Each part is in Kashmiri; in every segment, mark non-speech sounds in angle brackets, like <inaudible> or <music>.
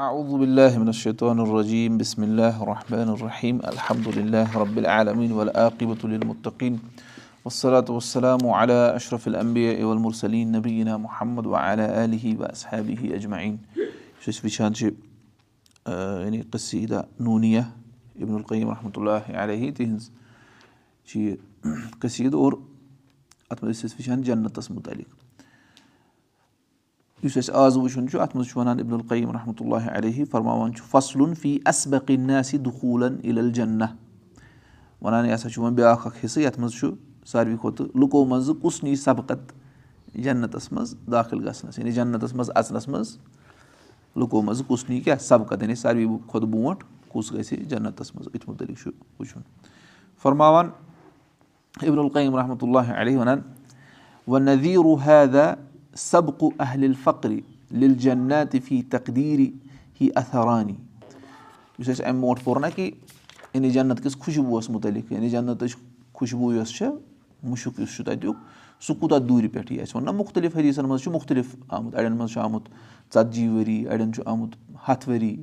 اعوذ باللہ من الشیطان الرجیم بسم اللہ الرحمن الرحیم الحمد للہ رب العالمین والعاقبۃ للمتقین والصلاة والسلام علی اشرف الانبیاء والمرسلین نبینا محمد وعلى آلہ واصحابہ اجمعین یُس أسۍ وٕچھان چھِ یعنی قصیٖدہ نوٗنیہ ابن القیٖم رحمتہ اللہ علیہ تِہِنٛز چھِ یہِ قصیٖدٕ اور اَتھ منٛز ٲسۍ أسۍ وٕچھان جنتَس مُتعلق یُس اَسہِ آز وٕچھُن چھُ اَتھ منٛز چھُ وَنان عبد القیٖم رحمتہ اللہ علیہ فرماوان چھُ فصلُن فی اسبقِناسی دُخوٗلن اِل الجنہ وَنان یہِ ہسا چھُ وۄنۍ بیٛاکھ اکھ حِصہٕ یَتھ منٛز چھُ ساروی کھۄتہٕ لُکو منٛزٕ کُس نی سبقت جنتَس منٛز دٲخِل گژھنَس یعنی جنتَس منٛز اَژنَس منٛز لُکو منٛزٕ کُس نی کیٛاہ سبقت یعنی ساروی کھۄتہٕ برونٛٹھ کُس گژھِ جنتَس منٛز أتھۍ مُتعلِق چھُ وٕچھُن فرماوان عبد القیٖم رحمتہ اللہ علیہ وَنان وَ حیدا سبقُ اہلِ الفقرِ لِل جناتِ فی تقدیٖری ہی اَتھرانی یُس اَسہِ اَمہِ برونٛٹھ پوٚر نہ کہِ یعنی جنت کِس خوشبوٗوَس مُتعلِق یعنی جنتٕچ خوشبوٗ یۄس چھےٚ مُشُک یُس چھُ تَتیُک سُہ کوٗتاہ دوٗرِ پٮ۪ٹھ یی اَسہِ ووٚن نہ مُختٔلِف حدیٖثَن منٛز چھُ مُختٔلِف آمُت اَڑٮ۪ن منٛز چھُ آمُت ژَتجی ؤری اَڑٮ۪ن چھُ آمُت ہَتھ ؤری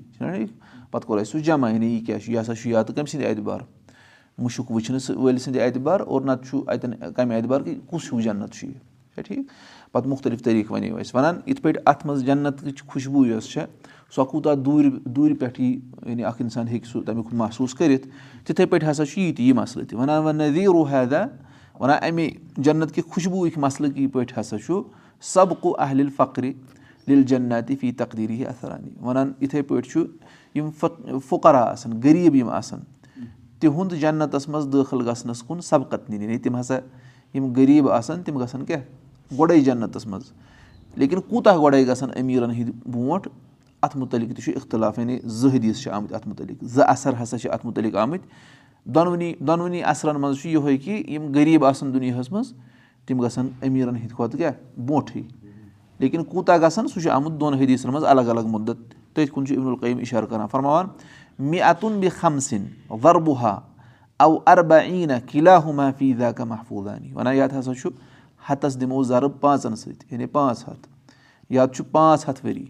پَتہٕ کوٚر اَسہِ سُہ جمع یعنی یہِ کیاہ چھُ یہِ ہسا چھُ یا تہٕ کٔمۍ سٕنٛدِ اعتبار مُشُک وٕچھنہٕ وٲلۍ سٕنٛدِ اعتبار اور نَتہٕ چھُ اَتٮ۪ن کَمہِ اعتبار کہِ کُس ہیوٗ جنت چھُ یہِ چھا ٹھیٖک پَتہٕ مُختٔلِف طٔریٖقہٕ وَنیو اَسہِ وَنان یِتھ پٲٹھۍ اَتھ منٛز جنتٕچ خوشبوٗ یۄس چھےٚ سۄ کوٗتاہ دوٗرِ دوٗرِ پٮ۪ٹھ یی یعنی اکھ اِنسان ہیٚکہِ سُہ تَمیُک محسوٗس کٔرِتھ تِتھٕے پٲٹھۍ ہسا چھُ یہِ تہِ یہِ مَسلہٕ تہِ۔ وَنان وَن نذیٖرو حیدا وَنان اَمے جنت کہِ خوشبوٗہٕکۍ مَسلہٕ کہِ پٲٹھۍ ہسا چھُ سبقُ اہلِ فقرِ لِل جناتِ فی تقدیٖری اَثرانی وَنان یِتھٕے پٲٹھۍ چھُ یِم فُقرا آسان غریٖب یِم آسان تِہُنٛد جنتَس منٛز دٲخٕل گژھنَس کُن سبقت نِنہِ۔ یعنی تِم ہسا یِم غریٖب آسان تِم گژھن کیٛاہ گۄڈَے جنتَس منٛز۔ لیکِن کوٗتاہ گۄڈَے گژھن أمیٖرَن ہِنٛدۍ برونٛٹھ اَتھ مُتعلِق تہِ چھُ اِختِلاف یعنی زٕ حدیٖث چھِ آمٕتۍ اَتھ مُتعلِق۔ زٕ اَثر ہسا چھِ اَتھ مُتعلِق آمٕتۍ۔ دۄنوٕنی دۄنوٕنی اَثرَن منٛز چھُ یِہوے کہِ یِم غریٖب آسان دُنیاہَس منٛز تِم گژھن أمیٖرَن ہِنٛدۍ کھۄتہٕ کیٛاہ؟ برونٛٹھٕے۔ لیکِن کوٗتاہ گژھن سُہ چھُ آمُت دۄن حدیٖثَن منٛز الگ الگ مُدت۔ تٔتھۍ کُن چھُ القیٖم اِشارٕ کَران فرماوان مےٚ اَتُن بہِ خمسِن وَربُہا اَو اَربا عیٖنہ قِلا ہُما فیٖدا کا محفوٗظانی وَنان یَتھ ہسا چھُ ہَتَس دِمو زَرٕب پانٛژَن سۭتۍ یعنی پانٛژھ ہَتھ۔ یا چھُ پانٛژھ ہَتھ ؤری۔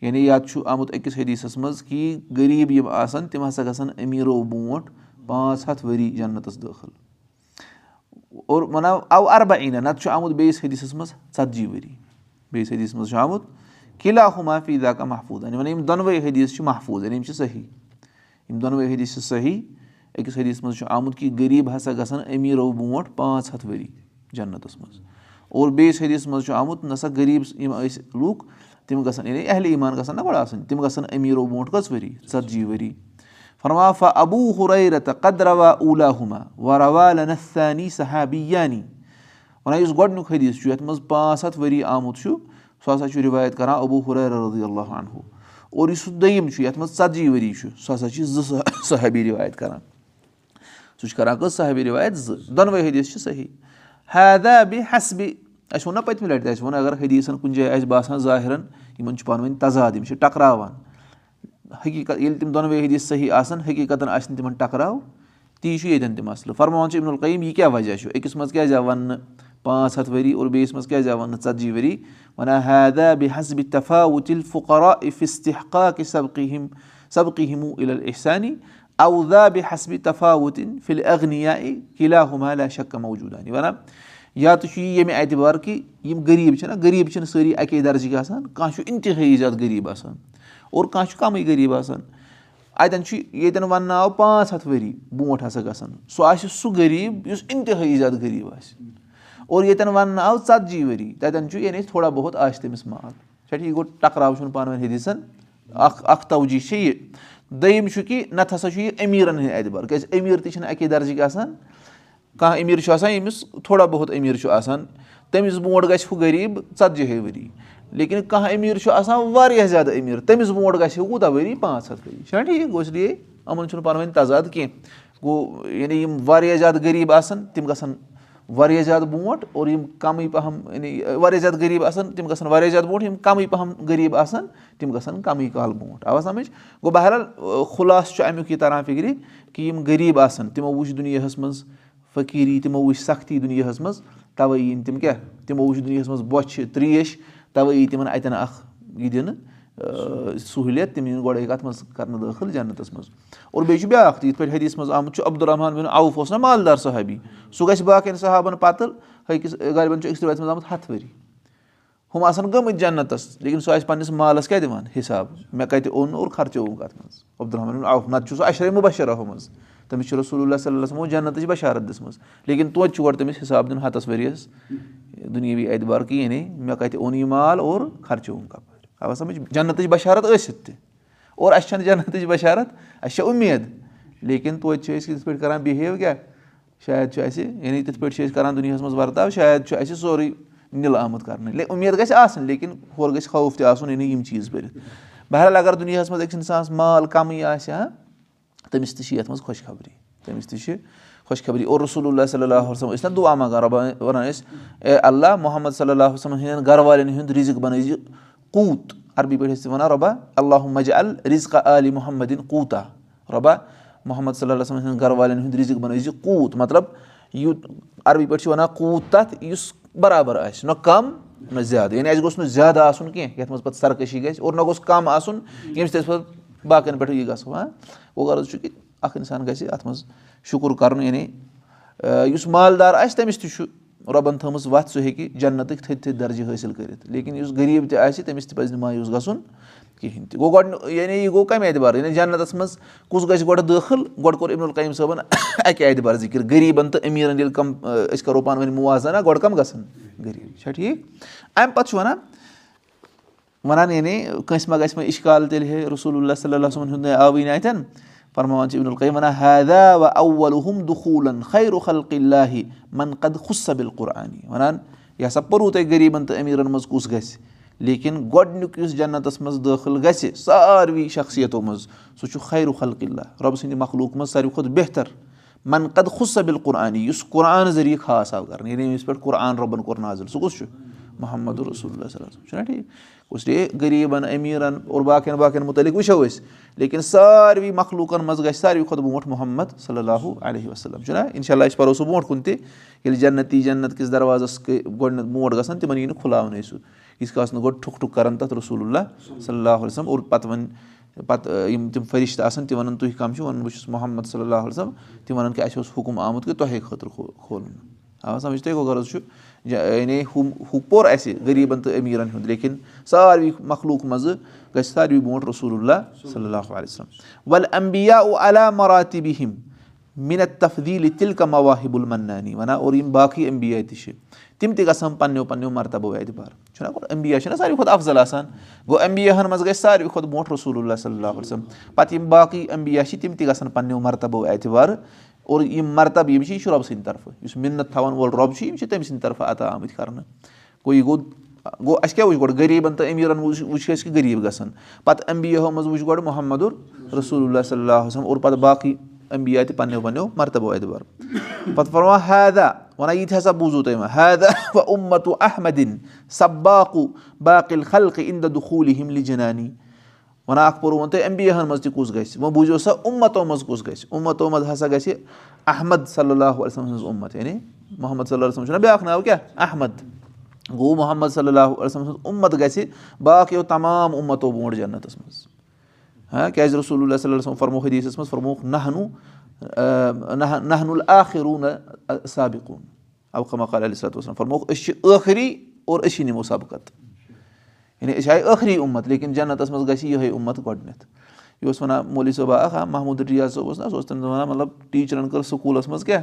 یعنی یا تہٕ چھُ آمُت أکِس حدیٖثَس منٛز کہِ غریٖب یِم آسان تِم ہسا گژھن أمیٖرو برونٛٹھ پانٛژھ ہَتھ ؤری جنتَس دٲخٕل۔ اور وَنو اَو اَربا عیٖنہ نَتہٕ چھُ آمُت بیٚیِس حدیٖثَس منٛز ژَتجی ؤری۔ بیٚیِس حدیٖثَس منٛز چھُ آمُت قِلا ہُما فیٖدا کا محفوٗظانی وَنان یِم دۄنوَے حدیٖث چھِ محفوٗظ یعنی یِم چھِ صحیح۔ یِم دۄنوَے حدیٖث چھِ صحیح أکِس حدیٖثَس منٛز چھُ آمُت کہِ غریٖب ہسا گژھن أمیٖرو برونٛٹھ پانٛژھ ہَتھ ؤری جنتَس منٛز۔ اور بیٚیِس حدیٖثَس منٛز چھُ آمُت نسا غریٖب یِم ٲسۍ لُکھ تِم گژھن یعنی اہلِ ایٖمان گژھن نہ گۄڈٕ آسٕنۍ تِم گژھن أمیٖرو برونٛٹھ کٔژ ؤری؟ ژَتجی ؤری۔ فرمافا ابوٗ ہُریرت قدروا اوٗلا ہُما وَروالی صحابیانی وَنان یُس گۄڈنیُک حدیٖث چھُ یَتھ منٛز پانٛژھ ہَتھ ؤری آمُت چھُ سُہ ہسا چھُ رِوایت کران ابوٗ ہُریر رضی اللہ عنہُ اور یُس سُہ دوٚیِم چھُ یَتھ منٛز ژَتجی ؤری چھُ سُہ ہسا چھِ زٕ صحبی رِوایت کران۔ سُہ چھُ کران کٔژ صحبی رِوایت؟ زٕ۔ دۄنوَے حدیٖث چھِ صحیح حیدا بے حسبہِ اَسہِ ووٚن نہ پٔتمہِ لَٹہِ تہِ اَسہِ ووٚن اگر حدیٖثن کُنہِ جایہِ آسہِ باسان ظٲہِرن یِمن چھُ پانہٕ ؤنۍ تضاد یِم چھِ ٹکراوان حقیٖقت ییٚلہِ تِم دۄنوَے حدیٖث صحیح آسان حقیٖقتن آسہِ نہٕ تِمن ٹکراو تی چھُ ییٚتٮ۪ن تہِ مسلہٕ فرماوان چھُ اِبن القیٖم یہِ کیاہ وجہ چھُ أکِس منٛز کیازِ آو وَننہٕ پانٛژھ ہَتھ ؤری اور بیٚیِس منٛز کیازِ آو وَننہٕ ژَتجی ؤری وَنان حیدا بے حسبِ تفاوُ تِل فُقرا اِفِستِحقا کہِ احسانی اَودا بے حسبِ تفاوُتِن فِل اغنیا قِلا ہُما شکا موجوٗدانی وَنان یا تہٕ چھُ یہِ ییٚمہِ اعتبار کہِ یِم غریٖب چھِنہ غریٖب چھِنہٕ سٲری اَکے درجٕکۍ آسان کانٛہہ چھُ اِنتِہٲیی زیادٕ غریٖب آسان اور کانٛہہ چھُ کَمٕے غریٖب آسان اَتٮ۪ن چھُ ییٚتٮ۪ن وَننہٕ آو پانٛژھ ہَتھ ؤری برونٛٹھ ہسا گژھان سُہ آسہِ سُہ غریٖب یُس اِنتِہٲیی زیادٕ غریٖب آسہِ اور ییٚتٮ۪ن وَننہٕ آو ژَتجی ؤری تَتٮ۪ن چھُ یعنی تھوڑا بہت آسہِ تٔمِس مال چھا ٹھیٖک گوٚو ٹکراو چھُنہٕ پانہٕ ؤنۍ حدیٖثن اکھ اکھ توجی چھِ یہِ دوٚیِم چھُ کہِ نتہٕ ہسا چھُ یہِ أمیٖرن ہٕنٛدۍ اعتبار کیازِ أمیٖر تہِ چھِنہٕ اَکے درجٕکۍ آسان کانٛہہ أمیٖر چھُ آسان ییٚمِس تھوڑا بہت أمیٖر چھُ آسان تٔمِس برونٛٹھ گژھِ ہُہ غریٖب ژَتجی ؤری لیکِن کانٛہہ أمیٖر چھُ آسان واریاہ زیادٕ أمیٖر تٔمِس برونٛٹھ گژھِ کوٗتاہ ؤری پانٛژھ ہَتھ ؤری چھُنہ ٹھیٖک گوٚو اس لیے یِمن چھُنہٕ پانہٕ ؤنۍ تضاد کینٛہہ گوٚو یعنی یِم واریاہ زیادٕ غریٖب آسان تِم گژھن واریاہ زیادٕ برونٛٹھ اور یِم کَمٕے پَہَم یعنی واریاہ زیادٕ غریٖب آسان تِم گژھن واریاہ زیادٕ برونٛٹھ یِم کَمٕے پَہَم غریٖب آسان تِم گژھن کَمٕے کال برونٛٹھ آوا سَمٕجھ؟ گوٚو بہرحال خُلاصہٕ چھُ اَمیُک یہِ تَران فِکرِ کہِ یِم غریٖب آسان تِمو وٕچھ دُنیاہَس منٛز فقیٖری تِمو وٕچھ سختی دُنیاہَس منٛز تَوَے یی نہٕ تِم کیٛاہ؟ تِمو وٕچھ دُنیاہَس منٛز بۄچھِ ترٛیش تَوَے یی تِمَن اَتٮ۪ن اَکھ یہِ دِنہٕ سہوٗلیت تِم یِن گۄڈَے کَتھ منٛز کَرنہٕ دٲخٕل جنتَس منٛز۔ اور بیٚیہِ چھُ بیٛاکھ تہِ یِتھ پٲٹھۍ حدیٖث منٛز آمُت چھُ عبدالرحمان بِن عوف اوس نہ مالدار صحابی۔ سُہ گژھِ باقٕیَن صحابَن پَتہٕ أکِس غالبن چھُ أکِس رٮ۪تَس منٛز آمُت ہَتھ ؤری۔ ہُم آسان گٔمٕتۍ جنتَس لیکِن سُہ آسہِ پنٛنِس مالَس کیٛاہ دِوان؟ حِساب۔ مےٚ کَتہِ اوٚن اور خرچووُم کَتھ منٛز۔ عبدالرحمان بِن عوف نَتہٕ چھُ سُہ اَشرے مُبشرہو منٛز تٔمِس چھُ رسول اللہ صلی اللہ سَمو جنتٕچ بشارت دِژمٕژ۔ لیکِن توتہِ چھُ گۄڈٕ تٔمِس حِساب دیُن ہَتَس ؤرِیَس۔ دُنیٲوی اعتبار کِہیٖنۍ مےٚ کَتہِ اوٚن یہِ مال اور خرچووُم کَپٲرۍ آو سَمٕجھ جنتٕچ بشارت ٲسِتھ تہِ اور اَسہِ چھَنہٕ جنتٕچ بشارت اَسہِ چھےٚ اُمید لیکِن توتہِ چھِ أسۍ یِتھ پٲٹھۍ کَران بِہیو کیٛاہ شاید چھُ اَسہِ یعنی تِتھ پٲٹھۍ چھِ أسۍ کَران دُنیاہَس منٛز وَرتاو شاید چھُ اَسہِ سورُے نِلہٕ آمُت کَرنہٕ اُمید گژھِ آسٕنۍ لیکِن ہورٕ گژھِ خوف تہِ آسُن یعنی یِم چیٖز بٔرِتھ بہرحال اگر دُنیاہَس منٛز أکِس اِنسانَس مال کَمٕے آسہِ ہا تٔمِس تہِ چھِ یَتھ منٛز خۄش خبری تٔمِس تہِ چھِ خۄش خبری اور رسول اللہ صلی اللہ وسلم ٲسۍ منٛگان رۄبا وَنان ٲسۍ اے اللہ محمد صلی اللہ وسلمَن ہٕنٛدٮ۪ن گرٕ والٮ۪ن ہُنٛد رِزق بَنٲیزِ کوٗت عربی پٲٹھۍ ٲسۍ تِم وَنان رۄبا اللہُ مَجہِ ال رِزقا علی محمدِن کوٗتاہ رۄبا محمد صلی اللہ وسلم ہٕنٛدٮ۪ن گرٕ والٮ۪ن ہُنٛد رِزق بَنٲیزِ کوٗت مطلب یوٗت عربی پٲٹھۍ چھِ وَنان کوٗت تَتھ یُس برابر آسہِ نہ کَم نہ زیادٕ یعنی اَسہِ گوٚژھ نہٕ زیادٕ آسُن کینٛہہ یَتھ منٛز پَتہٕ سرکٔشی گژھِ اور نہ گوٚژھ کَم آسُن ییٚمہِ سۭتۍ أسۍ پَتہٕ باقٕیَن پٮ۪ٹھ یہِ گژھو ہاں گوٚو غرض چھُ کہِ اَکھ اِنسان گژھِ اَتھ منٛز شُکُر کَرُن یعنی یُس مالدار آسہِ تٔمِس تہِ چھُ رۄبَن تھٲومٕژ وَتھ سُہ ہیٚکہِ جنتٕکۍ تھٔدۍ تھٔدۍ درجہِ حٲصِل کٔرِتھ۔ لیکِن یُس غریٖب تہِ آسہِ تٔمِس تہِ پَزِ نہٕ مایوٗس گژھُن کِہیٖنۍ تہِ۔ گوٚو گۄڈٕ یعنی یہِ گوٚو کَمہِ اعتبار؟ یعنی جنتَس منٛز کُس گژھِ گۄڈٕ دٲخٕل؟ گۄڈٕ کوٚر اِبن القیٖم صٲبَن <coughs> اَکہِ اعتبار ذِکِر۔ غریٖبَن تہٕ امیٖرَن ییٚلہِ کَم أسۍ کَرو پانہٕ ؤنۍ مُوازنہ گۄڈٕ کَم گژھن غریٖب۔ چھا ٹھیٖک؟ اَمہِ پَتہٕ چھُ وَنان وَنان یعنی کٲنٛسہِ ما گژھِ وۄنۍ اِشکال تیٚلہِ ہے رسول اللہ صلی اللہ صٲبَن ہُنٛد آوٕے نہٕ اَتٮ۪ن فرماوان چھِ اِبن القیٖم وَنان ہیدا و اولُم دُخوٗلن خیرُ خلقہِ اللہِ من قد خُصبِل قرآنی وَنان یہِ ہسا پوٚروٕ تۄہہِ غریٖبَن تہٕ امیٖرَن منٛز کُس گژھِ لیکِن گۄڈٕنیُک یُس جنتَس منٛز دٲخٕل گژھِ ساروٕے شخصیتو منٛز سُہ چھُ خیرُ خلقہِ اللہ رۄبہٕ سٕنٛدِ مخلوٗق منٛز ساروی کھۄتہٕ بہتر من قد خُصبِل قرآنی یُس قرآن ذٔریعہٕ خاص آو کَرنہٕ ییٚمِس پٮ۪ٹھ قرآن رۄبَن کوٚر نظر سُہ کُس چھُ محمد رسول اللہ صلی اللہ چھُنہ ٹھیٖک کُس غریٖبَن امیٖرَن اور باقٕیَن باقٕیَن مُتعلِق وٕچھو أسۍ لیکِن ساروٕے مخلوٗقَن منٛز گژھِ ساروی کھۄتہٕ برونٛٹھ محمد صلی اللہُ علیہ وسلم چھُنہ اِنشاء اللہ أسۍ پَرو سُہ برونٛٹھ کُن تہِ ییٚلہِ جنتی جنت کِس دروازَس گۄڈٕنیٚتھ برونٛٹھ گژھان تِمَن یی نہٕ کھُلاونَے سُہ یِژھ کَس نہٕ گۄڈٕ ٹھُک ٹھُک کَران تَتھ رسول اللہ صلی اللہُ وسلم اور پَتہٕ وَنہِ پَتہٕ یِم تِم فرِش تہٕ آسان تِم وَنان تُہۍ کَم چھِو وَنان بہٕ چھُس محمد صلی اللہُ وسلم تِم وَنان کہِ اَسہِ اوس حُکُم آمُت کہِ تۄہے خٲطرٕ کھولُن سَمجھ تۄہہِ گوٚو غرض چھُ یعنی ہُہ ہُہ پوٚر اَسہِ غریٖبَن تہٕ أمیٖرَن ہُنٛد لیکِن ساروی مخلوٗق منٛزٕ گژھِ ساروی برونٛٹھ رسول اللہ صلی اللہُ علیہ وسلم وَلہٕ اَمبیا او علا مَراتہِ بِہِم مِنت تفدیٖل تِلکا مواحِب المنانی وَنان اور یِم باقٕے اَمبیا تہِ چھِ تِم تہِ گژھن پَنٕنیو پَنٕنیو مرتبو اعتبار چھُنہ گۄڈٕ اَمبیا چھِنہ ساروی کھۄتہٕ اَفضل آسان گوٚو اَمبیاہَن منٛز گژھِ ساروی کھۄتہٕ برونٛٹھ رسول اللہ صلی اللہُ وسلم پَتہٕ یِم باقٕے اَمبیا چھِ تِم تہِ گژھن پَنٕنیو مرتبو اعتبار اور یِم مرتبہٕ یِم چھِ یہِ چھُ رۄبہٕ سٕنٛدِ طرفہٕ یُس مِنت تھاوَن وول رۄب چھُ یِم چھِ تٔمۍ سٕنٛدِ طرفہٕ عطا آمٕتۍ کَرنہٕ گوٚو یہِ گوٚو گوٚو اَسہِ کیٛاہ وٕچھ گۄڈٕ غریٖبَن تہٕ امیٖرَن وٕچھ أسۍ کہِ غریٖب گژھن پَتہٕ اَمبیاہو منٛز وٕچھ گۄڈٕ محمدُر رسول اللہ صلی اللہُ وسلم اور پَتہٕ باقٕے اَمبیا تہِ پَنٕنیو پَنٕنیو مرتبو اعتبار پَتہٕ فرما حیدا وَنان یہِ تہِ ہسا بوٗزوٗ تۄہہِ وۄنۍ حیدا وَ اُمتُ سباقُ باقٕل خلقہٕ اِن دَ دُخوٗلی ہِم لِجنانی وَنان اکھ پوٚروٕ تۄہہِ اَمبیاہَن منٛز تہِ کُس گژھِ؟ وۄنۍ بوٗزِو سا اُمتو منٛز کُس گژھِ؟ اُمتو منٛز ہسا گژھِ احمد صلی اللہُ علیہم سٕنٛز اُمت یعنی محمد صلی اللہ وسلم چھُنہ بیٛاکھ ناو کیٛاہ؟ احمد۔ گوٚو محمد صلی اللہُ علیہم سٕنٛز اُمت گژھِ باقٕیو تمام اُمتو برونٛٹھ جنتَس منٛز۔ ہاں کیازِ رسول اللہ صلی اللہ وسلم فرمو حدیٖثَس منٛز فرموکھ نہنوٗ نہنُ الآخروٗن سابقوٗن۔ اوقمقال علیہ صلاتُ وسلم فرموکھ أسۍ چھِ ٲخری اور أسی نِمو سبقت یعنی أسۍ آیہِ ٲخری اُمت لیکِن جنتَس منٛز گژھِ یِہوے اُمت گۄڈٕنیتھ۔ یہِ اوس وَنان مولوی صٲبا اکھ ہا محموٗد رِیاض صٲب اوس نہ سُہ اوس تٔمِس وَنان مطلب ٹیٖچرَن کٔر سکوٗلَس منٛز کیاہ؟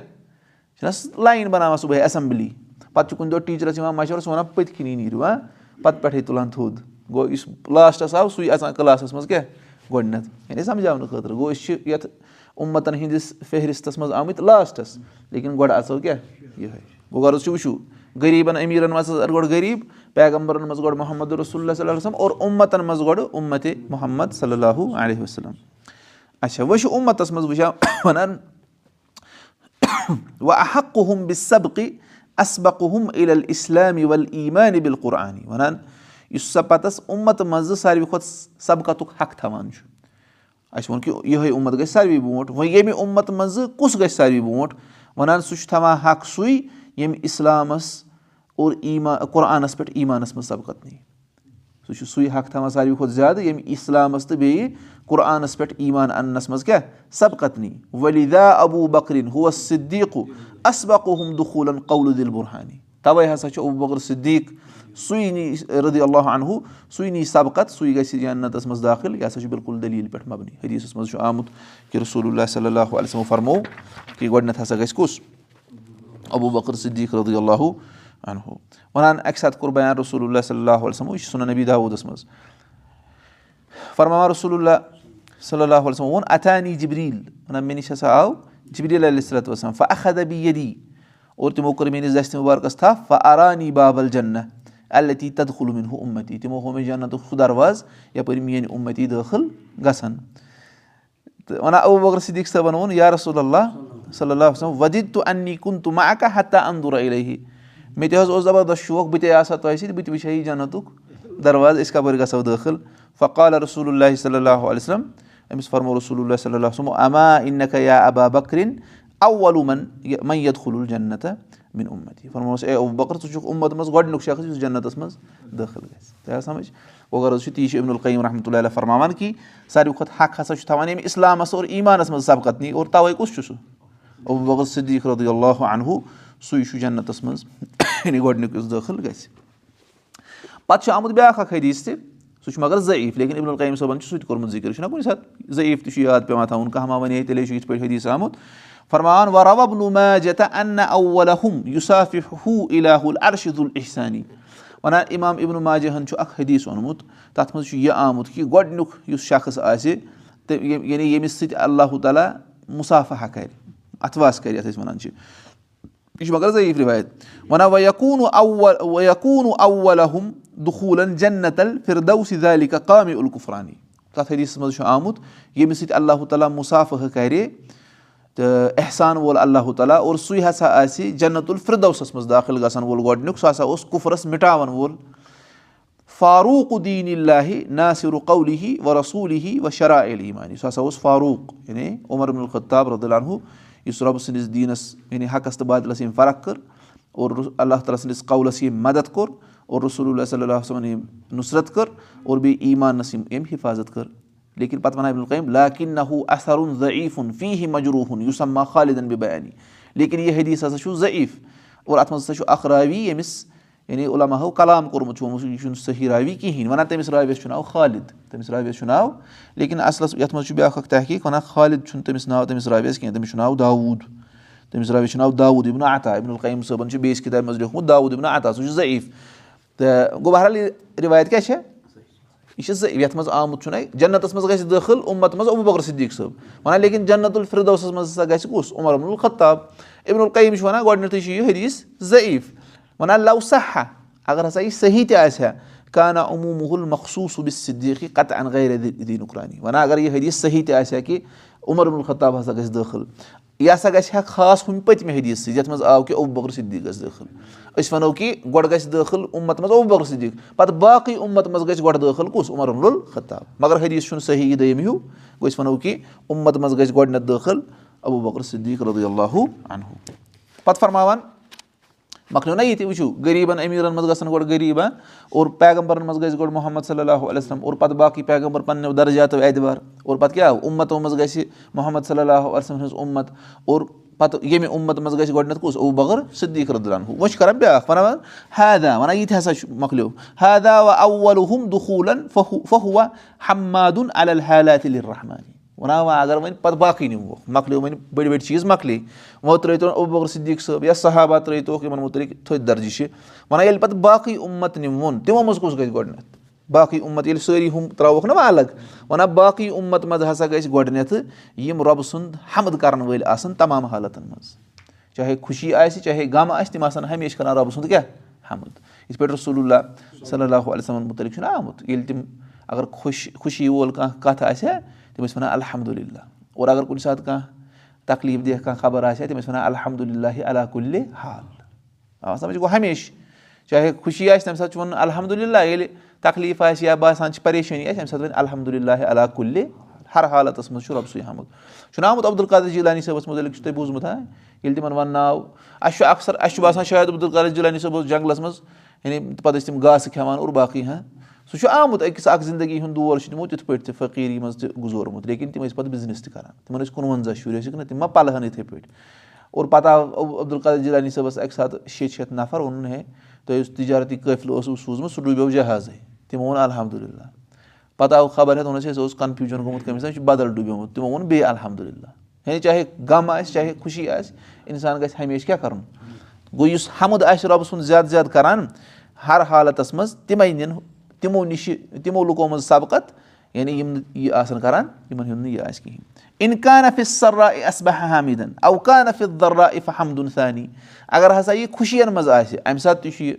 چھِنہ لایِن بَناوان صُبحٲے ایسمبلی۔ پَتہٕ چھُ کُنہِ دۄہ ٹیٖچرَس یِوان مَشوَرٕ سُہ وَنان پٔتۍ کِنی نیٖرِو ہا پَتہٕ پٮ۪ٹھٕے تُلان تھوٚد۔ گوٚو یُس لاسٹَس آو سُے اَژان کٕلاسَس منٛز کیاہ؟ گۄڈٕنیتھ۔ یعنی سَمجاونہٕ خٲطرٕ۔ گوٚو أسۍ چھِ یَتھ اُمَتَن ہِنٛدِس فہرِستَس منٛز آمٕتۍ لاسٹَس لیکِن گۄڈٕ اَژو کیاہ؟ یِہوے۔ گوٚو غرض چھُ وٕچھِو۔ غریٖبَن امیٖرَن منٛز ٲس گۄڈٕ غریٖب پیغمبرَن منٛز گۄڈٕ محمد رسول اللہ صلی اللہ وسلم اور اُمَتَن منٛز گۄڈٕ اُمتِ محمد صلی اللہُ علیہ وسلم۔ اچھا وۄنۍ چھُ اُمَتَس منٛز وٕچھان وَنان <coughs> وَ احقُم بہِ عل الاسلامِ وَل ایٖمانہِ بِل قرآنی وَنان یُس سا پَتَس اُمَتہٕ منٛزٕ ساروی کھۄتہٕ سبقتُک حق تھاوان چھُ اَسہِ ووٚن کہِ یِہوے اُمت گژھِ ساروی برونٛٹھ وۄنۍ ییٚمہِ اُمَتہٕ منٛزٕ کُس گژھِ ساروی برونٛٹھ وَنان سُہ چھُ تھاوان حق سُے ییٚمہِ اِسلامَس اور ایٖمان قۄرآنَس پٮ۪ٹھ ایٖمانَس منٛز سبقت نی سُہ چھُ سُے حق تھاوان ساروی کھۄتہٕ زیادٕ ییٚمہِ اِسلامَس تہٕ بیٚیہِ قُرآنَس پٮ۪ٹھ ایٖمان اَننَس منٛز کیاہ؟ سبقتنی ؤلی دا ابوٗ بکریٖن ہُوَس صدیٖقو اصبقو ہُم دُخوٗلن قولہٕ دِل بُرہانی تَوے ہسا چھُ ابوٗ بکر صدیٖق سُے نی رٔدی اللہ انہوٗ سُے نی سبقت سُے گژھِ جنتَس منٛز دٲخِل یہِ ہسا چھُ بِلکُل دٔلیٖل پٮ۪ٹھ مبنی۔ حدیٖثَس منٛز چھُ آمُت کہِ رسول اللہ صلی اللہُ علیہُ فرمو کہِ گۄڈٕنیٚتھ ہسا گژھِ کُس؟ ابوٗ بکر صدیٖق رضی اللہُ انہوٗ وَنان اَکہِ ساتہٕ کوٚر بیان رسول اللہ صلی اللہُ علیہُ یہِ چھُ سُنان نبی داوٗدَس منٛز فرماوان رسول اللہ صلی اللہُ علیہُ ووٚن اتھانی جبریٖل وَنان مےٚ نِش ہسا آو جبریٖل علیہ صلت وسلام فا احدبی یدی اور تِمو کٔر میٲنِس دستہِ مُبارکس تھپھ فا ارانی بابل جنہ التی تدخُلمِن ہُہ اُمتی تِمو ہوو مےٚ جنتُک سُہ دروازٕ یَپٲرۍ میٲنۍ اُمتی دٲخٕل گژھان تہٕ وَنان ابوٗ بکر صدیٖق صٲبن ووٚن یا رسول اللہ صلی اللہ وسلم ودِد تہٕ اَننی کُن تہٕ ما اکا ہتا اندُر علیہ مےٚ تہِ حظ اوس زبردست شوق بہٕ تہِ آسہٕ ہا تۄہہِ سۭتۍ بہٕ تہِ وٕچھِ ہا یہِ جنتُک دروازٕ أسۍ کَپٲرۍ گژھو دٲخٕل فقال رسول اللہ صلی اللہُ علیہ وسلم أمِس فرمو رسول اللہ صلی اللہ وسلم اما اِنکھا یا ابا بکرِن اولوٗمن میت خلوٗل جنت مِن اُمت فرموس اے ابوٗ بکر ژٕ چھُکھ اُمت منٛز گۄڈٕنیُک شخص یُس جنتس منٛز دٲخِل گژھِ تۄہہِ آو سَمجھ وغٲر حظ چھُ تی چھُ عبدُ القیٖم رحمتہ اللہ فرماوان کہِ ساروی کھۄتہٕ حق ہسا چھُ تھاوان ییٚمہِ اِسلامس اور ایٖمانس منٛز سبقت نی اور تَوے کُس چھُ سُہ ابوٗ بکر صدیٖق رضی اللہ انہوٗ سُے چھُ جنتس منٛز یعنی گۄڈٕنیُک یُس دٲخِل گژھِ پتہٕ چھُ آمُت بیاکھ اکھ حدیٖث تہِ سُہ چھُ مگر ضعیٖف لیکِن القیٖم صٲبن چھُ سُہ تہِ کوٚرمُت ذِکر چھُنہ کُنہِ ساتہٕ ضعیٖف تہِ چھُ یاد پیٚوان تھاوُن کانٛہہ ما وَنے تیٚلے چھُ یِتھ پٲٹھۍ حدیٖث آمُت فرمان میجتا اَنہ اول ہُم یُسافِ ہُہ اِلہُل ارشد الحسانی وَنان اِمام اِبن ماجہن چھُ اکھ حدیٖث اوٚنمُت تَتھ منٛز چھُ یہِ آمُت کہِ گۄڈٕنیُک یُس شخص آسہِ تہٕ یعنی ییٚمِس سۭتۍ اللہُ تعالیٰ مُسافا کرِ اَتھواس کرِ یَتھ أسۍ وَنان چھِ یہِ چھُ مگر ضعیٖف رِوایت ہُم دُخوٗلن جنتل فِردوسِ کامہِ القُفرانی تَتھ حدیٖثَس منٛز چھُ آمُت ییٚمِس سۭتۍ اللہُ تعالیٰ مُسافہٕ کرِ تہٕ احسان وول اللہُ تعالیٰ اور سُے ہسا آسہِ جنت الفِردوسس منٛز داخل گژھان وول گۄڈٕنیُک سُہ ہسا اوس کُفرس مِٹاوان وول. فاروق الدیٖن ناصِر قولی و رسوٗلی و شرا علی مانی سُہ ہسا اوس فاروق یعنی عمر الخطاب رُدالہُ یُس رۄبہٕ سٕنٛدِس دیٖنس یعنی حقس تہٕ بادلس ییٚمۍ فرق کٔر اور اللہ تعالیٰ سٕنٛدِس قولس ییٚمۍ مدد کوٚر اور رسول اللہ صلی اللہ وسلمن ییٚمۍ نُصرت کٔر اور بیٚیہِ ایٖمانس یِم أمۍ حِفاظت کٔر لیکِن پتہٕ ونان بِلکُل لاکِن نہ ہُہ اثرُن ضعیٖفُن فی ہی مجروٗہُن یُس اما خالِدن بہِ بیانی لیکِن یہِ حدیٖث ہسا چھُ ضعیٖف اور اتھ منٛز ہسا چھُ اکھ راوی ییٚمِس یعنی علاماہو کلام کوٚرمُت چھُ یہِ چھُنہٕ صحیح راوی کِہینۍ وَنان تٔمِس راویس چھُ ناو خالِد. تٔمِس راویس چھُ ناو لیکِن اصلس یَتھ منٛز چھُ بیاکھ اکھ تحقیٖق وَنان خالِد چھُنہٕ تٔمِس ناو تٔمِس راویس کینٛہہ تٔمِس چھُ ناو داوٗد تٔمِس راویس چھُ ناو داوٗد اِبنو عطا. اِبن القیٖم صٲبن چھُ بیٚیِس کِتابہِ منٛز لیوٗکھمُت داوٗد اِبنو عطا. سُہ چھُ ضعیٖف. تہٕ گوٚو بہرحال یہِ رِوایت کیاہ چھےٚ یہِ چھِ ضعیٖف یَتھ منٛز آمُت چھُنہ جنتس منٛز گژھِ دٲخل اُمت منٛز ابوٗ بکر صدیٖق صٲب وَنان لیکِن جنت الفِردوسس منٛز ہسا گژھِ کُس عمر عبدُل خطاب اِبن القیٖم چھُ وَنان گۄڈٕنیٚتھٕے چھُ یہِ حدیٖث ضعیٖف وَنان لو سا اگر ہسا یہِ صحیح تہِ آسہِ ہا کانا عموٗ محل مخصوٗص صُبح صدیٖقی قطع ان غیر دیٖنُکرانی وَنان اگر یہِ حدیٖث صحیح تہِ آسہِ ہا کہِ عمر عبدُل خطاب ہسا گژھِ دٲخل یہِ ہسا گژھِ ہا خاص ہُمہِ پٔتمہِ حدیٖث سۭتۍ یَتھ منٛز آو کہِ ابوٗ بکر صدیٖق گژھِ دٲخل أسۍ وَنو کہِ گۄڈٕ گژھِ دٲخل اُمت منٛز ابوٗ بکر صدیٖق پَتہٕ باقٕے اُمت منٛز گژھِ گۄڈٕ دٲخل کُس عمر عبدُل خطاب مگر حدیٖث چھُنہٕ صحیح دوٚیِم ہیوٗ گوٚو أسۍ وَنو کہِ اُمت منٛز گژھِ گۄڈٕنیٚتھ دٲخل ابوٗ بکر صدیٖق رضی اللہُ انہوٗ پَتہٕ فرماوان مۄکلیو نہ ییٚتہِ وٕچھِو غریٖبن امیٖرن منٛز گژھن گۄڈٕ غریٖب اور پیغمبرن منٛز گژھِ گۄڈٕ محمد صلی اللہ علیہ وسلم اور پتہٕ باقٕے پیغمبر پنٕنیو درجاتو اعتبار اور پتہٕ کیاہ اُمتو منٛز گژھِ محمد صلی اللہ علیہ ہٕنٛز اُمت اور پتہٕ ییٚمہِ اُمت منٛز گژھِ گۄڈٕنیٚتھ کُس؟ اوٚ بغر صدیٖق رُدلان ہُہ وۄنۍ چھُ کران بیاکھ وَنان ہیدا وَنان یہِ تہِ ہسا چھُ مۄکلیو ہیدا و اول ہُم دُخوٗلن فہوا حمادُن الحالات رحمانی وَنان وۄنۍ اگر وۄنۍ پتہٕ باقٕے نِموکھ مۄکلیو وۄنۍ بٔڑۍ بٔڑۍ چیٖز مۄکلے وۄنۍ ترٲیتو اوٚ بغر صدیٖق صٲب یا صحابہ ترٲیتوکھ یِمن مُتعلِق تھٔدۍ درجہِ چھِ وَنان ییٚلہِ پتہٕ باقٕے اُمت نِمون تِمو منٛز کُس گژھِ گۄڈٕنیٚتھ باقٕے اُمت ییٚلہِ سٲری ہُم ترٛاووکھ نہ وۄنۍ الگ وَنان باقٕے اُمت منٛز ہسا گژھِ گۄڈٕنیٚتھ یِم رۄبہٕ سُنٛد حمد کرن وٲلۍ آسن تمام حالاتن منٛز چاہے خوشی آسہِ چاہے غم آسہِ تِم آسن ہمیشہِ کران رۄبہٕ سُنٛد کیاہ حمد یِتھ پٲٹھۍ رسول اللہ صلی اللہُ علیہ وسلم مُتعلِق چھُنہ آمُت ییٚلہِ تِم اگر خۄش خوشی وول کانٛہہ کَتھ آسہِ ہا تِم ٲسۍ وَنان الحمدُاللہ اور اگر کُنہِ ساتہٕ کانٛہہ تکلیٖف دِیَکھ کانٛہہ خبر آسہِ ہا تِم ٲسۍ وَنان الحمدُاللہ علیٰ کُلہِ حال آ سَمجھ گوٚو ہمیشہِ چاہے خوشی آسہِ تَمہِ ساتہٕ چھُ وَنُن الحمدُاللہ ییٚلہِ تکلیٖف آسہِ یا باسان چھِ پریشٲنی آسہِ تَمہِ ساتہٕ وَنہِ الحمدُاللہ علیٰ کُلہِ ہر حالتَس منٛز چھُ رۄبہٕ سُے حمد چھُنہ آمُت عبدالقادر جِلانی صٲبَس مُتعلِق چھُو تۄہہِ بوٗزمُت ہا ییٚلہِ تِمن وَنناو اَسہِ چھُ اَکثر اَسہِ چھُ باسان شاید عبدالقادر جِلانی صٲب اوس جنٛگلَس منٛز یعنی پَتہٕ ٲسۍ تِم گاسہٕ کھٮ۪وان اور باقٕے ہاں سُہ چھُ آمُت أکِس اکھ زندگی ہُنٛد دور چھُ تِمو تِتھ پٲٹھۍ تہِ فقیٖری منٛز تہِ گُزورمُت لیکِن تِم ٲسۍ پَتہٕ بِزنِس تہِ کَران تِمَن ٲسۍ کُنوَنزاہ شُرۍ ٲسِکھ نہ تِم ما پَلہٕ ہن یِتھَے پٲٹھۍ اور پَتہٕ آو عبدالقادر جِلانی صٲبَس اَکہِ ساتہٕ شیٚیہِ شیٚتھ نَفر ووٚنُن ہے تۄہہِ یُس تِجارتی قٲفلہٕ اوسوُ سوٗزمُت سُہ ڈوٗبیو جہازٕے تِمو ووٚن الحمدُاللہ پَتہٕ آو خبر ہٮ۪تھ ووٚنُس ہے سُہ اوس کَنفیوٗجَن گوٚمُت کٔمِس یہِ چھُ بدل ڈوٗبیومُت تِمو ووٚن بیٚیہِ الحمدُاللہ یعنی چاہے غم آسہِ چاہے خوشی آسہِ اِنسان گژھِ ہمیشہِ کیٛاہ کَرُن گوٚو یُس حمد آسہِ رۄبہٕ سُنٛد زیادٕ زیادٕ کَران ہر حالتَس منٛز تِمَے نِنۍ تِمو نِش تِمو لُکو منٛز سبقت یعنی یِم نہٕ یہِ آسان کَران یِمَن ہُنٛد نہٕ یہِ آسہِ کِہیٖنۍ اِنکان سرا اسبہ حامِدن اوکان درا اِف حمدُن ثانی اگر ہسا یہِ خوشین منٛز آسہِ اَمہِ ساتہٕ تہِ چھُ یہِ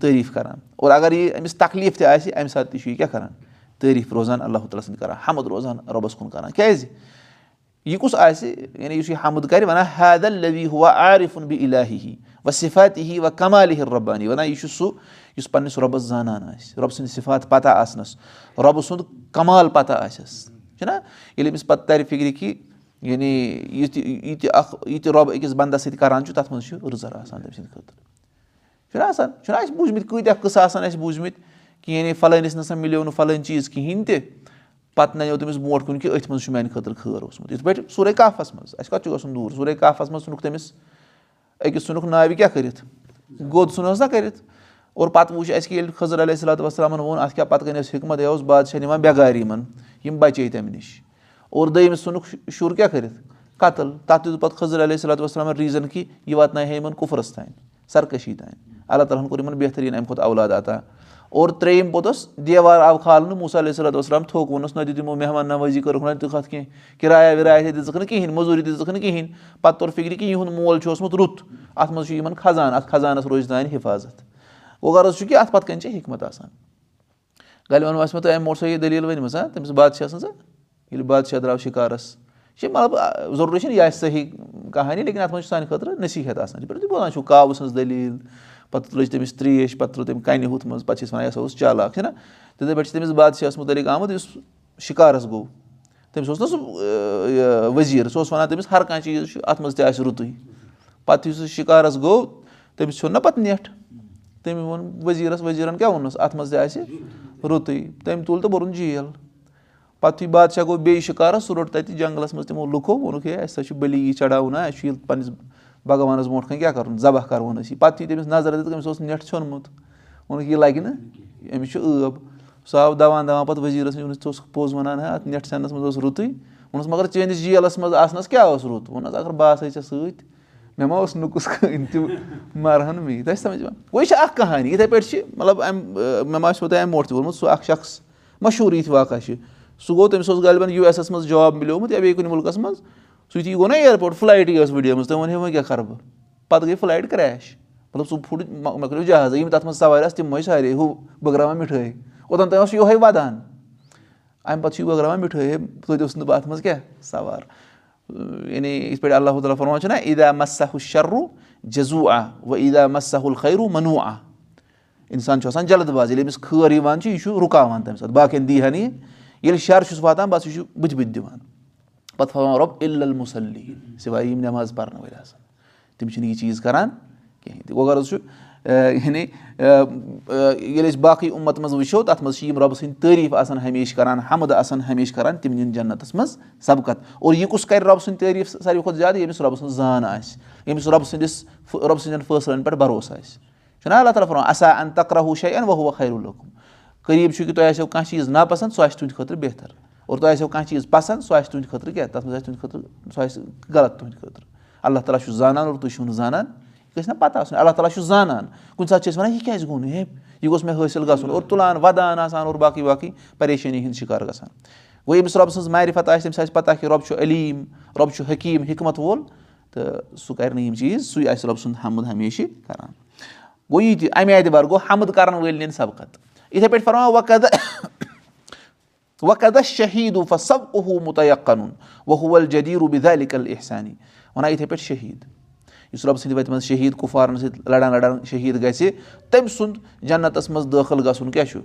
تعٲریٖف کران اور اگر یہِ أمِس تکلیٖف تہِ آسہِ اَمہِ ساتہٕ تہِ چھُ یہِ کیٛاہ کران تعٲریٖف روزان اللہ تعالیٰ سٕنٛدۍ کران حمد روزان رۄبَس کُن کران کیازِ یہِ کُس آسہِ یعنی یُس یہِ حمد کرِ وَنان بہِ الہی ہی وَ صِفاتی ہی وَ کمالہِ ہِر رۄبانی وَنان یہِ چھُ سُہ یُس پَنٕنِس رۄبَس زانان آسہِ رۄبہٕ سٕنٛدِ صِفات پتہ آسنَس رۄبہٕ سُنٛد کمال پتہ آسٮ۪س چھُنہ ییٚلہِ أمِس پَتہٕ تَرِ فِکرِ کہِ یعنی یہِ تہِ یہِ تہِ اکھ یہِ تہِ رۄب أکِس بنٛدس سۭتۍ کران چھُ تَتھ منٛز چھُ رٕژر آسان تٔمۍ سٕنٛدِ خٲطرٕ چھُنہ آسان چھُنہ اَسہِ بوٗزمٕتۍ کۭتیاہ قٕصہٕ آسان اَسہِ بوٗزمٕتۍ کہِ یعنی فلٲنِس نہ سا مِلیو نہٕ فلٲنۍ چیٖز کِہینۍ تہِ پَتہٕ نَنیو تٔمِس برونٛٹھ کُن کہِ أتھۍ منٛز چھُ میانہِ خٲطرٕ خٲر اوسمُت یِتھ پٲٹھۍ سورُے کافَس منٛز اَسہِ کَتھ چھُ گژھُن دوٗر سورُے کافَس منٛز ژھٕنُکھ تٔمِس أکِس ژھٕنُکھ ناوِ کیٛاہ کٔرِتھ گوٚد ژھٕنہوس نا کٔرِتھ اور پَتہٕ وٕچھ اَسہِ کہِ ییٚلہِ خضر علیہ صلاتُ وسلامَن ووٚن اَتھ کیٛاہ پَتہٕ کَنۍ ٲس حِکمت یہِ اوس بادشاہ نِوان بٮ۪گارِ یِمَن یِم بَچے تَمہِ نِش اور دوٚیمِس ژھٕنُکھ شُر کیٛاہ کٔرِتھ قتٕل تَتھ دیُت پَتہٕ خضر علیہ صلاتُ وسلامَن ریٖزَن کہِ یہِ واتنایہِ ہا یِمَن کُفرَس تانۍ سرکٔشی تانۍ اللہ تعالیٰ ہَن کوٚر یِمَن بہتریٖن اَمہِ کھۄتہٕ اولاد عطا اور ترٛیٚیِم پوٚتُس دیوار آو کھالنہٕ موٗسا علیہ صلاتُ وسلام تھوٚک ووٚنُس نہ دِتۍ یِمو مہمان نوٲزی کٔرٕکھ نہ دِتُکھ اَتھ کینٛہہ کِرایا وِرایا تہِ دِژٕکھ نہٕ کِہینۍ موٚزوٗری دِژٕکھ نہٕ کِہینۍ پَتہٕ توٚر فِکرِ کہِ یِہُنٛد مول چھُ اوسمُت رُت اَتھ منٛز چھُ یِمن کھزان اَتھ کھزانَس روزِ تانۍ حِفاظت گوٚو غرض چھُ کہِ اَتھ پَتہٕ کَنۍ چھِ حِکمت آسان غلہِ وَنو اَسہِ مےٚ تۄہہِ اَمہِ برونٛٹھ سۄ یہِ دٔلیٖل ؤنمٕژ تٔمِس بادشاہ سٕنٛز ییٚلہِ بادشاہ درٛاو شِکارَس یہِ چھِ مطلب ضروٗری چھِنہٕ یہِ آسہِ صحیح کہانی لیکِن اَتھ منٛز چھُ سانہِ خٲطرٕ نصیٖحت آسان یِتھ پٲٹھۍ تُہۍ بوزان چھُو کاوٕ سٕنٛز دٔلیٖل پَتہٕ لٔج تٔمِس ترٛیش پَتہٕ ترٛٲو تٔمۍ کَنہِ ہُتھ منٛز پَتہٕ چھِ أسۍ وَنان یہِ ہسا اوس چالاک چھِنہ تِتھَے پٲٹھۍ چھِ تٔمِس بادشاہَس مُتعلِق آمُت یُس شِکارَس گوٚو تٔمِس اوس نہ سُہ ؤزیٖر سُہ اوس وَنان تٔمِس ہر کانٛہہ چیٖز چھُ اَتھ منٛز تہِ آسہِ رُتُے پَتہٕ یُس سُہ شِکارَس گوٚو تٔمِس ژھیوٚن نہ پَتہٕ نٮ۪ٹھ تٔمۍ ووٚن ؤزیٖرَس ؤزیٖرَن کیٛاہ ووٚنُس اَتھ منٛز تہِ آسہِ رُتُے تٔمۍ تُل تہٕ بوٚرُن جیل پَتہٕ یُتھُے بادشاہ گوٚو بیٚیہِ شِکارَس سُہ روٚٹ تَتہِ جنٛگلَس منٛز تِمو لُکو ووٚنُکھ ہے اَسہِ ہسا چھُ بٔلی یی چڑاوُن اَسہِ چھُ ییٚلہِ پنٛنِس بَگوانَس برونٛٹھ کَنۍ کیٛاہ کَرُن ذبح کَرون أسۍ یہِ پَتہٕ یُتھُے تٔمِس نظر دِژ أمِس اوس نٮ۪ٹ ژھیوٚنمُت ووٚنُکھ یہِ لَگہِ نہٕ أمِس چھُ ٲب سُہ آو دَوان دَوان پَتہٕ ؤزیٖرَس نِش ژٕ اوسُکھ پوٚز وَنان ہے اَتھ نٮ۪ٹ ژھٮ۪نَس منٛز اوس رُتُے ووٚنُس مگر چٲنِس جیلَس منٛز آسنَس کیٛاہ اوس رُت ووٚنُس اگر بہٕ آسہٕ ہَے ژےٚ سۭتۍ مےٚ ما اوس نُکُس کٕہٕنۍ تہِ مَرٕہَن مے چھِ سَمٕجھ وۄنۍ چھِ اَکھ کہانی یِتھَے پٲٹھۍ چھِ مطلب اَمہِ مےٚ ما آسِوٕ تۄہہِ اَمہِ برونٛٹھ تہِ ووٚنمُت سُہ اَکھ شخص مشہوٗر یِتھۍ واقعہ چھِ سُہ گوٚو تٔمِس اوس غالبن یوٗ ایس ایس منٛز جاب مِلیومُت یا بیٚیہِ کُنہِ مُلکَس منٛز سُہ یُتھُے گوٚو نا اِیرپوٹ فٕلایٹٕے ٲس وٕڈیمٕژ تٔمۍ ووٚن ہے وۄنۍ کیٛاہ کَرٕ بہٕ پَتہٕ گٔے فٕلایٹ کرٛیش مطلب سُہ پھُٹ مےٚ کٔرِو جہازٕے یِم تَتھ منٛز سَوارِ آسہٕ تِم ٲسۍ سارے ہُہ بٲگراوان مِٹھٲے اوٚتَن تام اوس یِہوے وَدان اَمہِ پَتہٕ چھُ یہِ بٲگراوان مِٹھٲے ہے توتہِ اوسُس نہٕ بہٕ اَتھ منٛز کیٛاہ سَوار یعنی یِتھ پٲٹھۍ اللہ تعالیٰ فرمان چھُنہ عیٖدا مَسہُ شَرُ جزوٗ آ وَ عیٖدا مَسہُل خیرو مَنوٗ آ اِنسان چھُ آسان جلد باز ییٚلہِ أمِس خٲر یِوان چھِ یہِ چھُ رُکاوان تَمہِ ساتہٕ باقین دی ہا نہٕ یہِ ییٚلہِ شَر چھُس واتان بَس یہِ چھُ بٕتھِ بٕتھِ دِوان پَتہٕ فَوان رۄب اِلمُسلی سِوایے یِم نٮ۪ماز پَرنہٕ وٲلۍ آسان تِم چھِنہٕ یہِ چیٖز کَران کِہیٖنۍ تہِ گوٚو غرض چھُ یعنی ییٚلہِ أسۍ باقٕے اُمَت منٛز وٕچھو تَتھ منٛز چھِ یِم رۄبہٕ سٕنٛدۍ تعٲریٖف آسان ہمیشہِ کَران حمد آسان ہمیشہِ کَران تِم نِن جنتَس منٛز سبقت اور یہِ کُس کَرِ رۄبہٕ سٕنٛدۍ تعٲریٖف ساروی کھۄتہٕ زیادٕ ییٚمِس رۄبہٕ سٕنٛز زان آسہِ ییٚمِس رۄبہٕ سٕنٛدِس رۄبہٕ سٕنٛدٮ۪ن فٲصلَن پٮ۪ٹھ بروسہٕ آسہِ چھُنہ اللہ تعالیٰ فران اَسا اَن تَکرا ہُہ شاے اَن وُہ خیر الکُم قریٖب چھُ کہِ تۄہہِ آسیو کانٛہہ چیٖز ناپَسنٛد سُہ آسہِ تُہٕنٛدِ خٲطرٕ بہتر اور تۄہہِ آسیو کانٛہہ چیٖز پَسنٛد سُہ آسہِ تُہٕنٛدِ خٲطرٕ کیٛاہ تَتھ منٛز آسہِ تُہٕنٛدِ خٲطرٕ سُہ آسہِ غلط تُہٕنٛدِ خٲطرٕ اللہ تعالیٰ چھُ زانان اور تُہۍ چھِو نہٕ زانان یہِ گژھِ نہ پَتہ آسُن اللہ تعالیٰ چھُ زانان کُنہِ ساتہٕ چھِ أسۍ وَنان یہِ کیازِ گوٚو نہٕ ہے یہِ گوٚژھ مےٚ حٲصِل گژھُن اور تُلان وَدان آسان اور باقٕے باقٕے پریشٲنی ہُنٛد شِکار گژھان گوٚو ییٚمِس رۄبہٕ سٕنٛز معرفت آسہِ تٔمِس آسہِ پَتہ کہِ رۄب چھُ علیٖم رۄب چھُ حکیٖم حِکمت وول تہٕ سُہ کَرِ نہٕ یِم چیٖز سُے آسہِ رۄبہٕ سُنٛد حمد ہمیشہِ کَران گوٚو یہِ تہِ اَمہِ اعتبار گوٚو حمد کَرَن وٲلۍ نِنۍ سبقت یِتھَے پٲٹھۍ فرماو وقد وقد شہیٖد سب اوہوٗ مُتعق کَنُن وہول جدیٖر بِدالِکل احسانی وَنان یِتھَے پٲٹھۍ شہیٖد یُس رۄبہٕ سٕنٛدِ وَتہِ منٛز شہیٖد کُفارَن سۭتۍ لَڑان لَڑان شہیٖد گژھِ تٔمۍ سُنٛد جنتَس منٛز دٲخٕل گژھُن کیٛاہ چھُ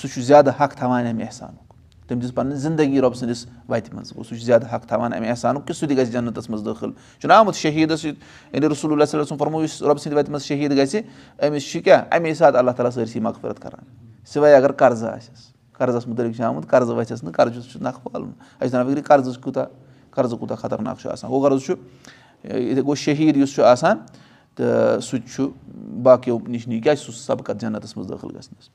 سُہ چھُ زیادٕ حق تھاوان اَمہِ احسانُک تٔمۍ دِژ پَنٕنۍ زندگی رۄبہٕ سٕنٛدِس وَتہِ منٛز گوٚو سُہ چھُ زیادٕ حق تھاوان اَمہِ احسانُک کہِ سُہ تہِ گژھِ جنتَس منٛز دٲخٕل چھُنہٕ آمُت شہیٖدَس سۭتۍ یعنی رسول اللہ اللہ سُنٛد فرمو یُس رۄبہٕ سٕنٛدِ وَتہِ منٛز شہیٖد گژھِ أمِس چھُ کیٛاہ اَمے ساتہٕ اللہ تعالیٰ سٲرسٕے مغفرت کَران. سِوَے اگر قرضہٕ آسٮ۪س قرضس مُتعلِق چھُ آمُت قرضہٕ وَتھٮ۪س نہٕ قرضہٕ چھُ نکھٕ والُن اَسہِ چھِ وَنان فِکرِ قرضس کوٗتاہ قرضہٕ کوٗتاہ خطرناک چھُ آسان گوٚو غرض چھُ یِتھٕے گوٚو شہیٖد یُس چھُ آسان تہٕ سُہ تہِ چھُ باقیو نِش نی کیازِ سُہ سبقت جنتَس منٛز دٲخٕل گژھنَس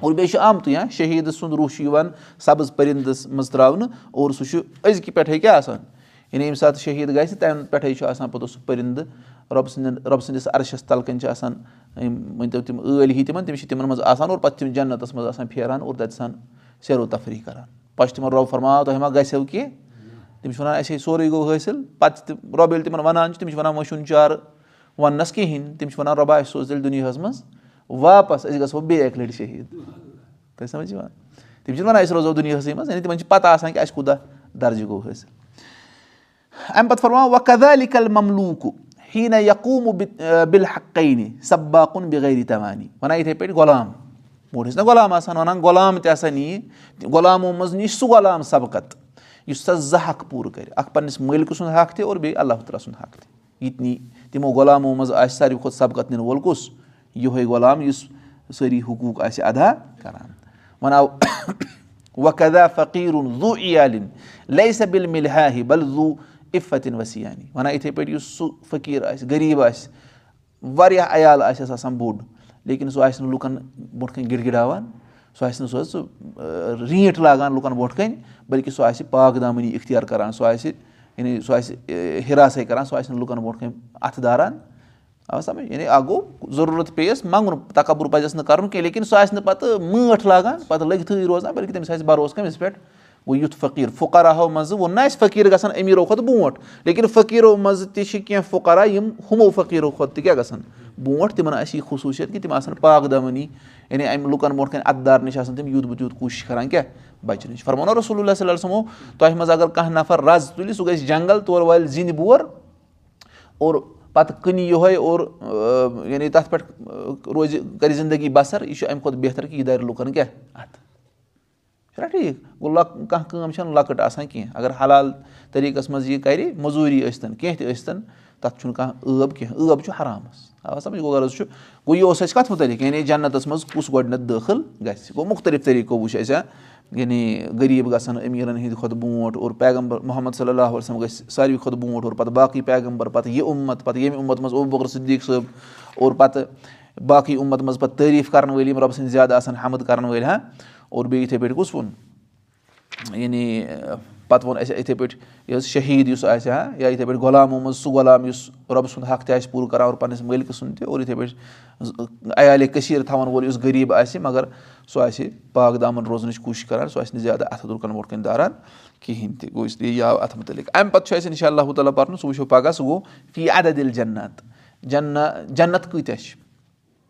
اور بیٚیہِ چھُ آمتُے یا شہیٖد سُنٛد روح چھُ یِوان سَبٕز پٔرِندَس منٛز ترٛاونہٕ اور سُہ چھُ أزکہِ پٮ۪ٹھَے کیاہ آسان یعنی ییٚمہِ ساتہٕ شہیٖد گژھِ تَمہِ پٮ۪ٹھَے چھُ آسان پوٚتُس سُہ پٔرِندٕ رۄبہٕ سٕنٛدٮ۪ن رۄبہٕ سٕنٛدِس عرشَس تَلہٕ کَنۍ چھِ آسان یِم مٲنۍ تو تِم ٲلۍ ہی تِمَن تِم چھِ تِمَن منٛز آسان اور پَتہٕ چھِ تِم جنتَس منٛز آسان پھیران اور تَتہِ آسان سیرو تفریح کَران۔ پَتہٕ چھِ تِمَن رۄب فرماوان تۄہہِ ما گژھیو کینٛہہ؟ تِم چھِ وَنان اَسے سورُے گوٚو حٲصِل. پَتہٕ چھِ تِم رۄب ییٚلہِ تِمَن وَنان چھِ تِم چھِ وَنان چھُنہٕ چارٕ وَننَس کِہیٖنۍ. تِم چھِ وَنان رۄبا اَسہِ سوز تیٚلہِ دُنیاہَس منٛز واپَس أسۍ گژھو بیٚیہِ اَکہِ لَٹہِ شہیٖد. تۄہہِ سَمجھ یِوان؟ تِم چھِنہٕ وَنان أسۍ روزو دُنیاہسٕے منٛز. یعنی تِمَن چھِ پَتہ آسان کہِ اَسہِ کوٗتاہ درجہِ گوٚو حٲصِل اَمہِ پَتہٕ فرماو وقدا علی کل مملوٗکُ ہی نہ یقوٗم بِل سباقُن بغٲری تَوانی وَنان یِتھَے پٲٹھۍ غلام برونٛٹھ ٲسۍ نہ غلام آسان وَنان غلام تہِ ہسا نِیہِ غلامو منٛز نی سُہ غلام سبقت یُس سا زٕ حق پوٗرٕ کَرِ اکھ پَنٕنِس مٲلکہٕ سُنٛد حق تہِ اور بیٚیہِ اللہ تعالیٰ سُنٛد حق تہِ یہِ تہِ نی تِمو غلامو منٛز آسہِ ساروی کھۄتہٕ سبقت نِنہٕ وول کُس یِہوے غلام یُس سٲری حقوٗق آسہِ ادا کران وَنان آو وقدا فقیٖرُن بِل بل زوٗ اِفتِن ؤسیٖعانی وَنان یِتھٕے پٲٹھۍ یُس سُہ فقیٖر آسہِ غریٖب آسہِ واریاہ عیال آسٮ۪س آسان بوٚڑ لیکِن سُہ آسہِ نہٕ لُکَن برونٛٹھ کَنۍ گِڑ گِڑاوان سُہ آسہِ نہٕ سُہ حظ سُہ ریٖٹھ لاگان لُکَن برونٛٹھ کَنۍ بٔلکہِ سُہ آسہِ پاک دامٲنی اِختیار کَران. سُہ آسہِ یعنی سُہ آسہِ حِراسَے کَران. سُہ آسہِ نہٕ لُکَن برونٛٹھ کَنۍ اَتھٕ داران. آ سَمٕجھ یعنی اکھ گوٚو ضروٗرت پیٚیَس منٛگُن تَکبُر پَزٮ۪س نہٕ کَرُن کینٛہہ لیکِن سُہ آسہِ نہٕ پَتہٕ مٲٹھ لاگان پَتہٕ لٔگتھٕے روزان. بٔلکہِ تٔمِس آسہِ بروسہٕ کٔمِس پٮ۪ٹھ گوٚو یُتھ فقیٖر فُکراہو منٛزٕ ووٚن نہ اَسہِ فقیٖر گژھان أمیٖرو کھۄتہٕ برونٛٹھ لیکِن فقیٖرو منٛزٕ تہِ چھِ کینٛہہ فُکرا یِم ہُمو فقیٖرو کھۄتہٕ تہِ کیاہ گژھان برونٛٹھ تِمن آسہِ یہِ خصوٗصیت کہِ تِم آسان پاک دامٲنی یعنی اَمہِ لُکَن برونٛٹھ کَنۍ اَتہٕ دار نِش آسان تِم یوٗت بہٕ تیوٗت کوٗشِش کَران کیٛاہ بَچنٕچ فرماونو رسول اللہ صلی سَمو تۄہہِ منٛز اگر کانٛہہ نَفر رَز تُلہِ سُہ گژھِ جنٛگل تورٕ والہِ زِنہِ بور اور پَتہٕ کٕنہِ یِہوے اور یعنی تَتھ پٮ۪ٹھ روزِ کَرِ زندگی بَسر یہِ چھُ اَمہِ کھۄتہٕ بہتر کہِ یہِ دارِ لُکَن کیٛاہ اَتھٕ چھُنہ ٹھیٖک۔ گوٚو لۄک کانٛہہ کٲم چھَنہٕ لۄکٕٹ آسان کینٛہہ۔ اگر حلال طٔریٖقَس منٛز یہِ کَرِ موٚزوٗری ٲسۍ تَن کینٛہہ تہِ ٲسۍ تَن تَتھ چھُنہٕ کانٛہہ ٲب کینٛہہ۔ ٲب چھُ حرامَس۔ آ سَمجھ گوٚو غرض چھُ۔ گوٚو یہِ اوس اَسہِ کَتھ مُتعلِق؟ یعنی جنتَس منٛز کُس گۄڈٕنیٚتھ دٲخٕل گژھِ؟ گوٚو مُختٔلِف طٔریٖقو وٕچھ اَسہِ یعنی غریٖب گژھن أمیٖرَن ہِنٛدِ کھۄتہٕ برونٛٹھ اور پیغمبر محمد صلی اللہُ وسلم گژھِ ساروی کھۄتہٕ برونٛٹھ اور پَتہٕ باقٕے پیغمبر پَتہٕ یہِ اُمت پَتہٕ ییٚمہِ اُمت منٛز اوبُر صدیٖق صٲب اور پَتہٕ باقٕے اُمت منٛز پَتہٕ تعٲریٖف کَرَن وٲلۍ یِم رۄبہٕ سٕنٛدۍ زیادٕ آسان حمد کَرَن وٲلۍ ہا اور بیٚیہِ یِتھَے پٲٹھۍ ووٚن یعنی پَتہٕ ووٚن اَسہِ یِتھَے پٲٹھۍ یہِ حظ شہیٖد یُس آسہِ ہا یا یِتھَے پٲٹھۍ غلامو منٛز سُہ غلام یُس رۄبہٕ سُنٛد حق تہِ آسہِ پوٗرٕ کَران اور پَنٕنِس مٲلکہٕ سُنٛد تہِ اور یِتھَے پٲٹھۍ عیالے کٔثیٖر تھاوَن وول یُس غریٖب آسہِ مگر سُہ آسہِ پاک دامَن روزنٕچ کوٗشِش کَران سُہ آسہِ نہٕ زیادٕ اَتھٕ لُکَن برونٛٹھ کَنۍ داران کِہیٖنۍ تہِ گوٚو اِسلیے آو اَتھ مُتعلِق۔ اَمہِ پَتہٕ چھُ اَسہِ اِنشاء اللہ تعالیٰ پَرُن سُہ وٕچھو پَگاہ سُہ گوٚو فی اَدٕ دِل جنت جنت کۭتیاہ چھِ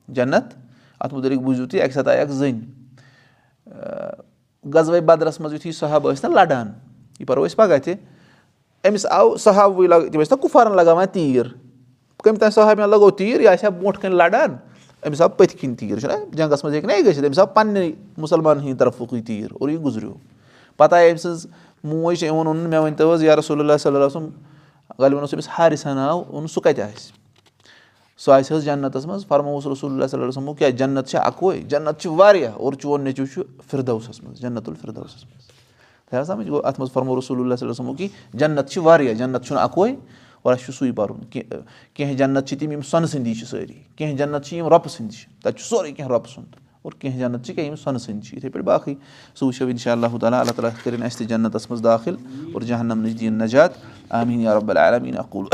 جنت اَتھ مُتعلِق بوٗزِو تُہۍ اَکہِ ساتہٕ آیہِ اکھ زٔنۍ. غزوے بدرَس منٛز یُتھُے صحب ٲسۍ نہ لَڑان یہِ پَرو أسۍ پَگاہ تہِ أمِس آو صحابٕے لگ تِم ٲسۍ نہ کُپوارَن لگاوان تیٖر. کٔمۍ تانۍ صحب مےٚ لگوو تیٖر یہِ آسہِ ہا برونٛٹھ کَنۍ لَڑان أمِس آو پٔتھۍ کِنۍ تیٖر چھُنہ؟ جنٛگَس منٛز ہیٚکہِ نہ یہِ گٔژھِتھ أمِس آو پَننہِ مُسلمانَن ہِنٛدِ طرفُکُے تیٖر اور یہِ گُزریو. پَتہٕ آیہِ أمۍ سٕنٛز موج أمۍ ووٚنُن مےٚ ؤنۍ تو حظ یا رسول اللہ صلی اللہ سُنٛد غالبن اوس أمِس ہارِسا ناو اوٚن سُہ کَتہِ آسہِ سُہ آسہِ حظ جنتَس منٛز فرمووُس رسول اللہ صلی اللہ سمو کیٛاہ جنت چھےٚ اَکوے جنت چھِ واریاہ اور چون نیٚچوٗ چھُ فِردوسَس منٛز جنت الفِردوسَس منٛز تۄہہِ حظ سَمٕجھ گوٚو اَتھ منٛز فرمو رسول اللہ صلی سمو کہِ جنت چھِ واریاہ جنت چھُنہٕ اَکوے اور اَسہِ چھُ سُے پَرُن کینٛہہ کینٛہہ جنت چھِ تِم یِم سۄنہٕ سٕنٛدی چھِ سٲری کینٛہہ جنت چھِ یِم رۄپہٕ سٕنٛدۍ چھِ تَتہِ چھُ سورُے کینٛہہ رۄبہٕ سُنٛد. اور کینٛہہ جنت چھِ کینٛہہ یِم سۄنہٕ سٕنٛدۍ چھِ یِتھَے پٲٹھۍ باقٕے سُہ وٕچھو اِنشاء اللہ تعالیٰ. اللہ تعالیٰ کٔرِنۍ اَسہِ تہِ جنتَس منٛز داخِل. اور جہنم نِش دِیِن نجات. آمیٖن یا رۄب العالمیٖن. اقوٗل